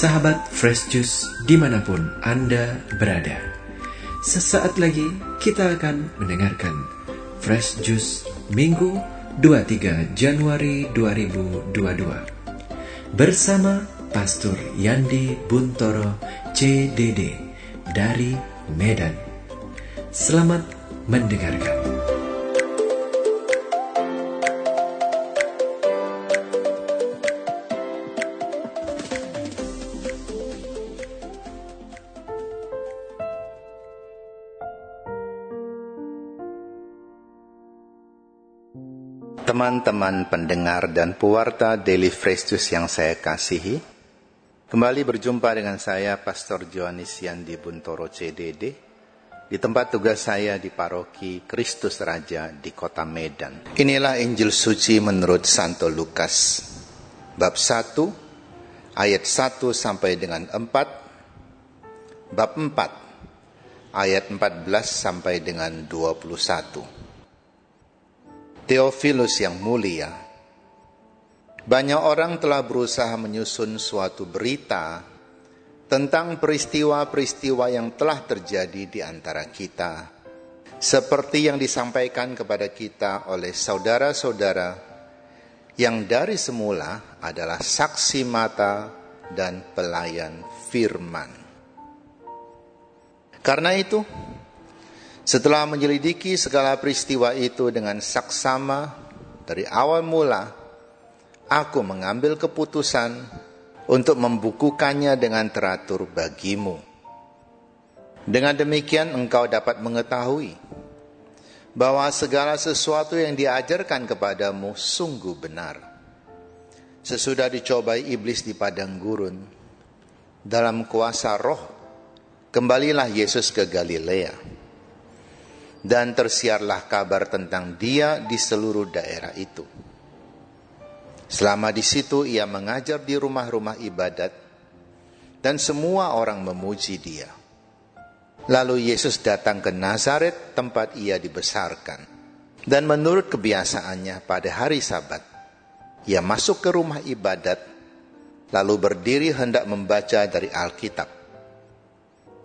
Sahabat Fresh Juice di mana pun Anda berada. Sesaat lagi kita akan mendengarkan Fresh Juice Minggu 23 Januari 2022 Bersama Pastor Yandi Buntoro CDD dari Medan. Selamat mendengarkan Teman-teman pendengar dan pewarta Daily Fresh Juice yang saya kasihi, kembali berjumpa dengan saya Pastor Johannes Yandi Buntoro CDD di tempat tugas saya di paroki Kristus Raja di kota Medan. Inilah Injil suci menurut Santo Lukas bab 1 ayat 1 sampai dengan 4 bab 4 ayat 14 sampai dengan 21. Theophilus yang mulia, banyak orang telah berusaha menyusun suatu berita tentang peristiwa-peristiwa yang telah terjadi di antara kita, seperti yang disampaikan kepada kita oleh saudara-saudara yang dari semula adalah saksi mata dan pelayan firman. Karena itu, setelah menyelidiki segala peristiwa itu dengan saksama dari awal mula, aku mengambil keputusan untuk membukukannya dengan teratur bagimu. Dengan demikian engkau dapat mengetahui bahwa segala sesuatu yang diajarkan kepadamu sungguh benar. Sesudah dicobai iblis di padang gurun, dalam kuasa roh, kembalilah Yesus ke Galilea dan tersiarlah kabar tentang dia di seluruh daerah itu. Selama di situ ia mengajar di rumah-rumah ibadat dan semua orang memuji dia. Lalu Yesus datang ke Nazaret tempat ia dibesarkan. Dan menurut kebiasaannya pada hari sabat, ia masuk ke rumah ibadat lalu berdiri hendak membaca dari Alkitab.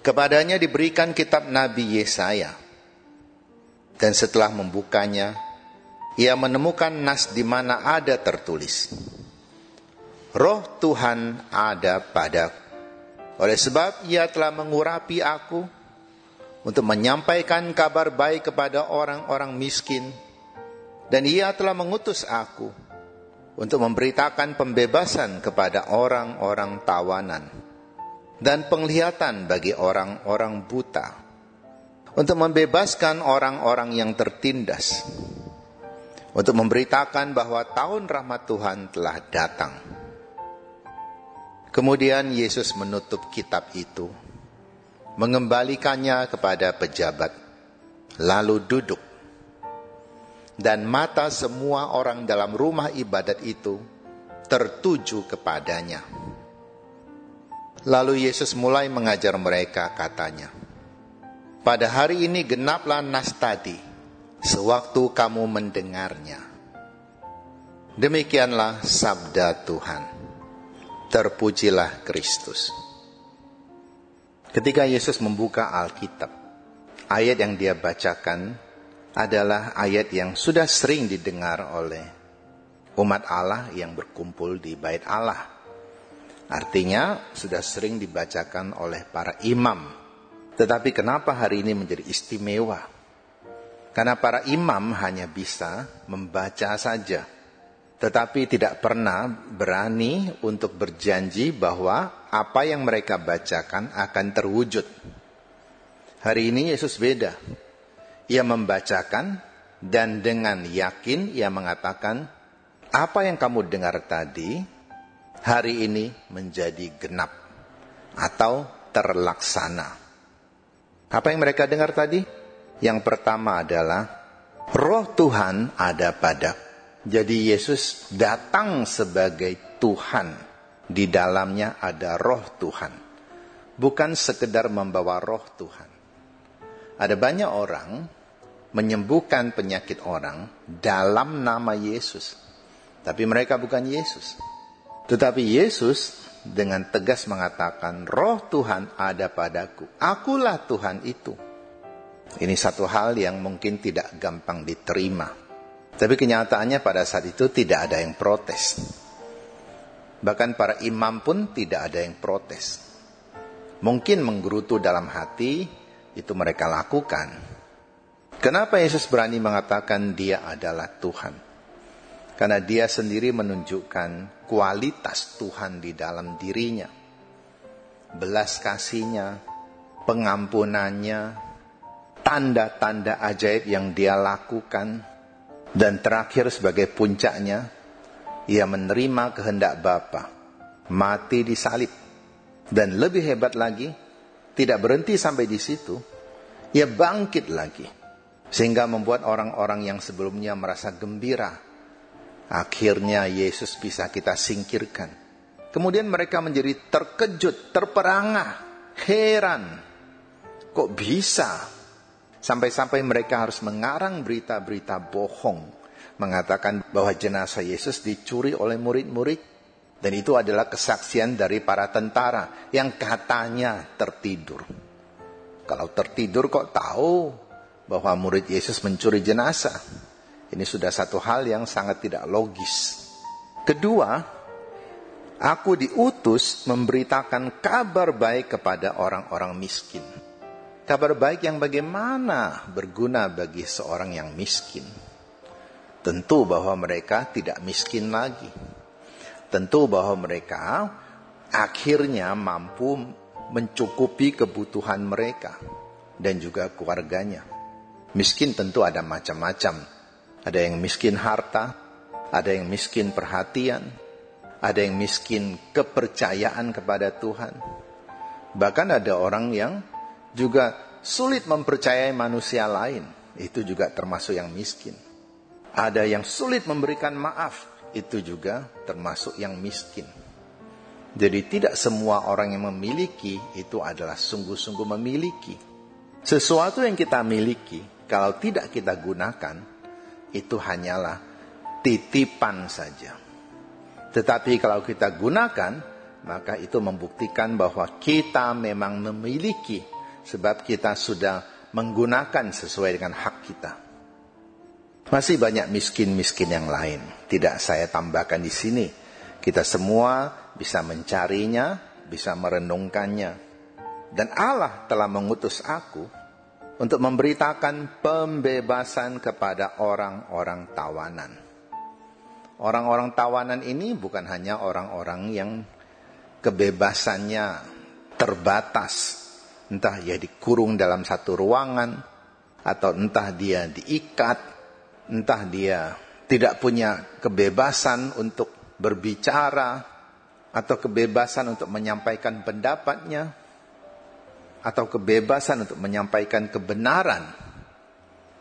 Kepadanya diberikan kitab Nabi Yesaya dan setelah membukanya, ia menemukan nas di mana ada tertulis, Roh Tuhan ada padaku. Oleh sebab ia telah mengurapi aku untuk menyampaikan kabar baik kepada orang-orang miskin, dan ia telah mengutus aku untuk memberitakan pembebasan kepada orang-orang tawanan dan penglihatan bagi orang-orang buta untuk membebaskan orang-orang yang tertindas, untuk memberitakan bahwa tahun rahmat Tuhan telah datang. Kemudian Yesus menutup kitab itu, mengembalikannya kepada pejabat, lalu duduk. Dan mata semua orang dalam rumah ibadat itu tertuju kepadanya. Lalu Yesus mulai mengajar mereka, katanya, pada hari ini genaplah nas tadi, sewaktu kamu mendengarnya. Demikianlah sabda Tuhan. Terpujilah Kristus. Ketika Yesus membuka Alkitab, ayat yang dia bacakan adalah ayat yang sudah sering didengar oleh umat Allah yang berkumpul di bait Allah. Artinya sudah sering dibacakan oleh para imam tetapi kenapa hari ini menjadi istimewa? Karena para imam hanya bisa membaca saja, tetapi tidak pernah berani untuk berjanji bahwa apa yang mereka bacakan akan terwujud. Hari ini Yesus beda. Ia membacakan dan dengan yakin ia mengatakan, apa yang kamu dengar tadi hari ini menjadi genap atau terlaksana. Apa yang mereka dengar tadi? Yang pertama adalah roh Tuhan ada pada. Jadi Yesus datang sebagai Tuhan. Di dalamnya ada roh Tuhan. Bukan sekedar membawa roh Tuhan. Ada banyak orang menyembuhkan penyakit orang dalam nama Yesus. Tapi mereka bukan Yesus. Tetapi Yesus dengan tegas mengatakan, "Roh Tuhan ada padaku. Akulah Tuhan itu." Ini satu hal yang mungkin tidak gampang diterima. Tapi kenyataannya pada saat itu tidak ada yang protes. Bahkan para imam pun tidak ada yang protes. Mungkin menggerutu dalam hati, itu mereka lakukan. Kenapa Yesus berani mengatakan dia adalah Tuhan? Karena dia sendiri menunjukkan kualitas Tuhan di dalam dirinya. Belas kasihnya, pengampunannya, tanda-tanda ajaib yang dia lakukan, dan terakhir sebagai puncaknya, ia menerima kehendak Bapa, mati di salib. Dan lebih hebat lagi, tidak berhenti sampai di situ, ia bangkit lagi. Sehingga membuat orang-orang yang sebelumnya merasa gembira Akhirnya Yesus bisa kita singkirkan. Kemudian mereka menjadi terkejut, terperangah, heran. Kok bisa? Sampai-sampai mereka harus mengarang berita-berita bohong. Mengatakan bahwa jenazah Yesus dicuri oleh murid-murid. Dan itu adalah kesaksian dari para tentara yang katanya tertidur. Kalau tertidur kok tahu bahwa murid Yesus mencuri jenazah? Ini sudah satu hal yang sangat tidak logis. Kedua, aku diutus memberitakan kabar baik kepada orang-orang miskin. Kabar baik yang bagaimana berguna bagi seorang yang miskin. Tentu bahwa mereka tidak miskin lagi. Tentu bahwa mereka akhirnya mampu mencukupi kebutuhan mereka dan juga keluarganya. Miskin tentu ada macam-macam ada yang miskin harta, ada yang miskin perhatian, ada yang miskin kepercayaan kepada Tuhan. Bahkan ada orang yang juga sulit mempercayai manusia lain, itu juga termasuk yang miskin. Ada yang sulit memberikan maaf, itu juga termasuk yang miskin. Jadi tidak semua orang yang memiliki itu adalah sungguh-sungguh memiliki. Sesuatu yang kita miliki, kalau tidak kita gunakan, itu hanyalah titipan saja. Tetapi kalau kita gunakan, maka itu membuktikan bahwa kita memang memiliki sebab kita sudah menggunakan sesuai dengan hak kita. Masih banyak miskin-miskin yang lain, tidak saya tambahkan di sini. Kita semua bisa mencarinya, bisa merenungkannya. Dan Allah telah mengutus aku untuk memberitakan pembebasan kepada orang-orang tawanan. Orang-orang tawanan ini bukan hanya orang-orang yang kebebasannya terbatas, entah dia dikurung dalam satu ruangan, atau entah dia diikat, entah dia tidak punya kebebasan untuk berbicara, atau kebebasan untuk menyampaikan pendapatnya, atau kebebasan untuk menyampaikan kebenaran.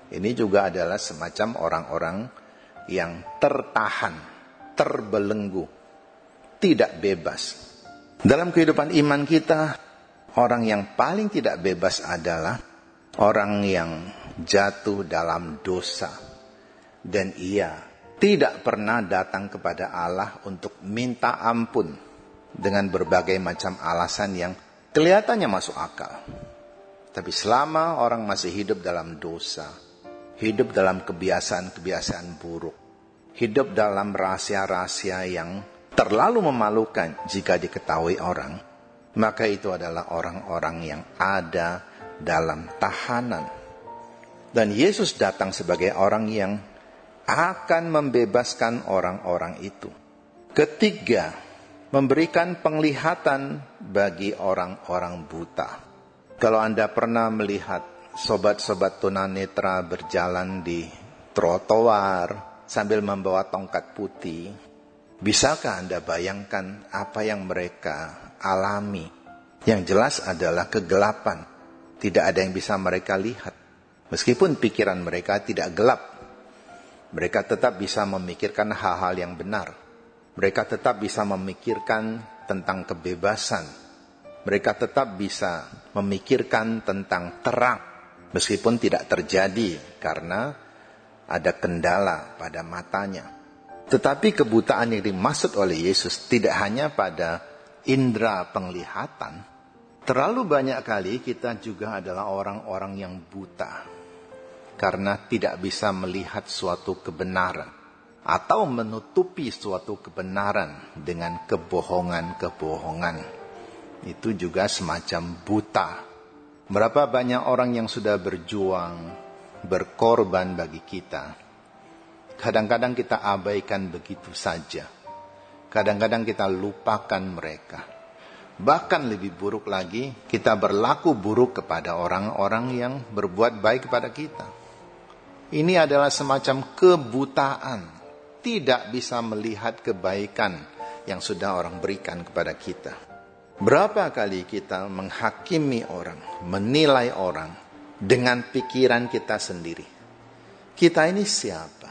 Ini juga adalah semacam orang-orang yang tertahan, terbelenggu, tidak bebas. Dalam kehidupan iman kita, orang yang paling tidak bebas adalah orang yang jatuh dalam dosa. Dan ia tidak pernah datang kepada Allah untuk minta ampun dengan berbagai macam alasan yang Kelihatannya masuk akal. Tapi selama orang masih hidup dalam dosa, hidup dalam kebiasaan-kebiasaan buruk, hidup dalam rahasia-rahasia yang terlalu memalukan jika diketahui orang, maka itu adalah orang-orang yang ada dalam tahanan. Dan Yesus datang sebagai orang yang akan membebaskan orang-orang itu. Ketiga, memberikan penglihatan bagi orang-orang buta. Kalau Anda pernah melihat sobat-sobat tunanetra berjalan di trotoar sambil membawa tongkat putih, bisakah Anda bayangkan apa yang mereka alami? Yang jelas adalah kegelapan. Tidak ada yang bisa mereka lihat. Meskipun pikiran mereka tidak gelap, mereka tetap bisa memikirkan hal-hal yang benar mereka tetap bisa memikirkan tentang kebebasan. Mereka tetap bisa memikirkan tentang terang, meskipun tidak terjadi karena ada kendala pada matanya. Tetapi kebutaan yang dimaksud oleh Yesus tidak hanya pada indera penglihatan, terlalu banyak kali kita juga adalah orang-orang yang buta karena tidak bisa melihat suatu kebenaran atau menutupi suatu kebenaran dengan kebohongan-kebohongan. Itu juga semacam buta. Berapa banyak orang yang sudah berjuang, berkorban bagi kita. Kadang-kadang kita abaikan begitu saja. Kadang-kadang kita lupakan mereka. Bahkan lebih buruk lagi, kita berlaku buruk kepada orang-orang yang berbuat baik kepada kita. Ini adalah semacam kebutaan, tidak bisa melihat kebaikan yang sudah orang berikan kepada kita. Berapa kali kita menghakimi orang, menilai orang dengan pikiran kita sendiri? Kita ini siapa?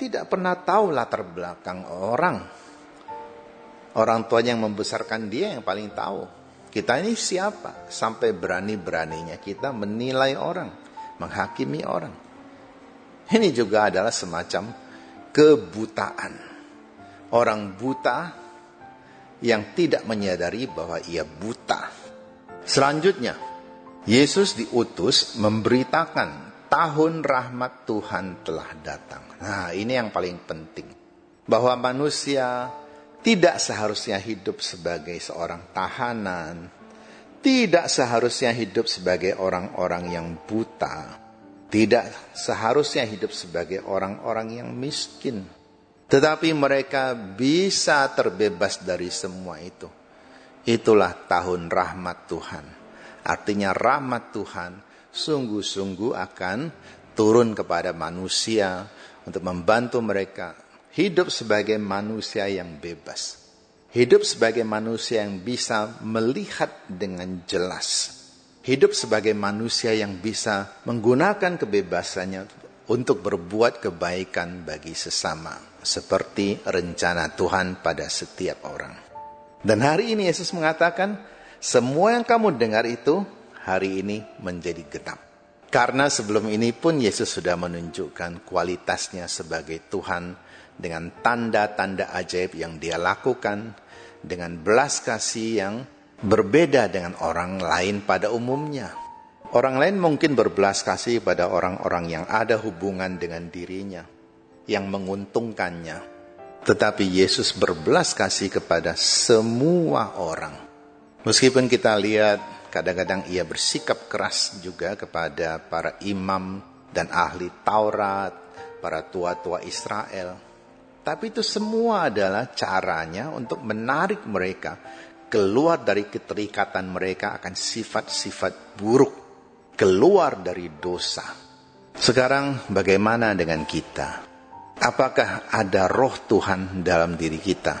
Tidak pernah tahu latar belakang orang. Orang tuanya yang membesarkan dia yang paling tahu. Kita ini siapa? Sampai berani-beraninya kita menilai orang, menghakimi orang. Ini juga adalah semacam kebutaan. Orang buta yang tidak menyadari bahwa ia buta. Selanjutnya, Yesus diutus memberitakan tahun rahmat Tuhan telah datang. Nah, ini yang paling penting. Bahwa manusia tidak seharusnya hidup sebagai seorang tahanan, tidak seharusnya hidup sebagai orang-orang yang buta, tidak seharusnya hidup sebagai orang-orang yang miskin, tetapi mereka bisa terbebas dari semua itu. Itulah tahun rahmat Tuhan. Artinya rahmat Tuhan sungguh-sungguh akan turun kepada manusia untuk membantu mereka hidup sebagai manusia yang bebas. Hidup sebagai manusia yang bisa melihat dengan jelas. Hidup sebagai manusia yang bisa menggunakan kebebasannya untuk berbuat kebaikan bagi sesama. Seperti rencana Tuhan pada setiap orang. Dan hari ini Yesus mengatakan, semua yang kamu dengar itu hari ini menjadi genap. Karena sebelum ini pun Yesus sudah menunjukkan kualitasnya sebagai Tuhan dengan tanda-tanda ajaib yang dia lakukan, dengan belas kasih yang berbeda dengan orang lain pada umumnya. Orang lain mungkin berbelas kasih pada orang-orang yang ada hubungan dengan dirinya, yang menguntungkannya. Tetapi Yesus berbelas kasih kepada semua orang. Meskipun kita lihat Kadang-kadang ia bersikap keras juga kepada para imam dan ahli Taurat, para tua-tua Israel. Tapi itu semua adalah caranya untuk menarik mereka keluar dari keterikatan mereka akan sifat-sifat buruk, keluar dari dosa. Sekarang bagaimana dengan kita? Apakah ada roh Tuhan dalam diri kita?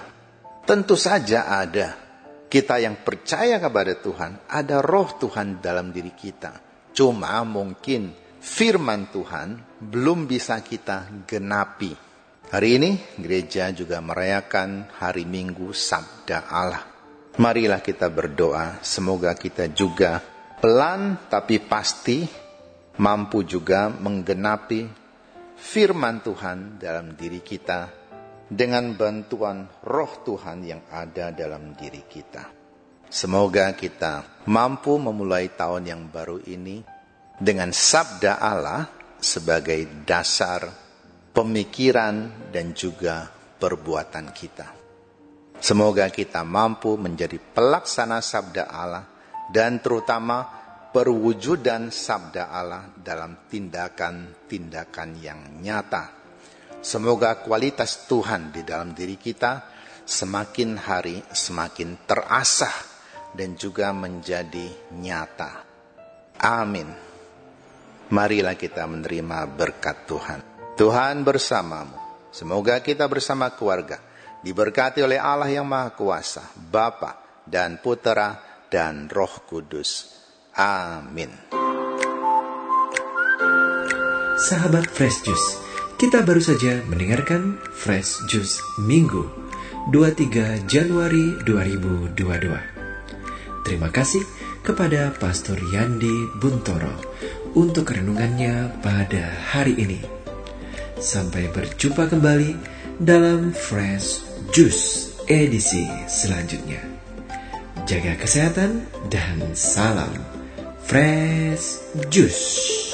Tentu saja ada kita yang percaya kepada Tuhan, ada roh Tuhan dalam diri kita. Cuma mungkin firman Tuhan belum bisa kita genapi. Hari ini gereja juga merayakan hari Minggu Sabda Allah. Marilah kita berdoa, semoga kita juga pelan tapi pasti mampu juga menggenapi firman Tuhan dalam diri kita dengan bantuan roh Tuhan yang ada dalam diri kita. Semoga kita mampu memulai tahun yang baru ini dengan sabda Allah sebagai dasar pemikiran dan juga perbuatan kita. Semoga kita mampu menjadi pelaksana sabda Allah dan terutama perwujudan sabda Allah dalam tindakan-tindakan yang nyata Semoga kualitas Tuhan di dalam diri kita semakin hari semakin terasah dan juga menjadi nyata. Amin. Marilah kita menerima berkat Tuhan. Tuhan bersamamu. Semoga kita bersama keluarga diberkati oleh Allah yang Maha Kuasa, Bapa dan Putera dan Roh Kudus. Amin. Sahabat Fresh Juice, kita baru saja mendengarkan Fresh Juice Minggu 23 Januari 2022. Terima kasih kepada Pastor Yandi Buntoro untuk renungannya pada hari ini. Sampai berjumpa kembali dalam Fresh Juice edisi selanjutnya. jaga kesehatan, dan salam fresh juice.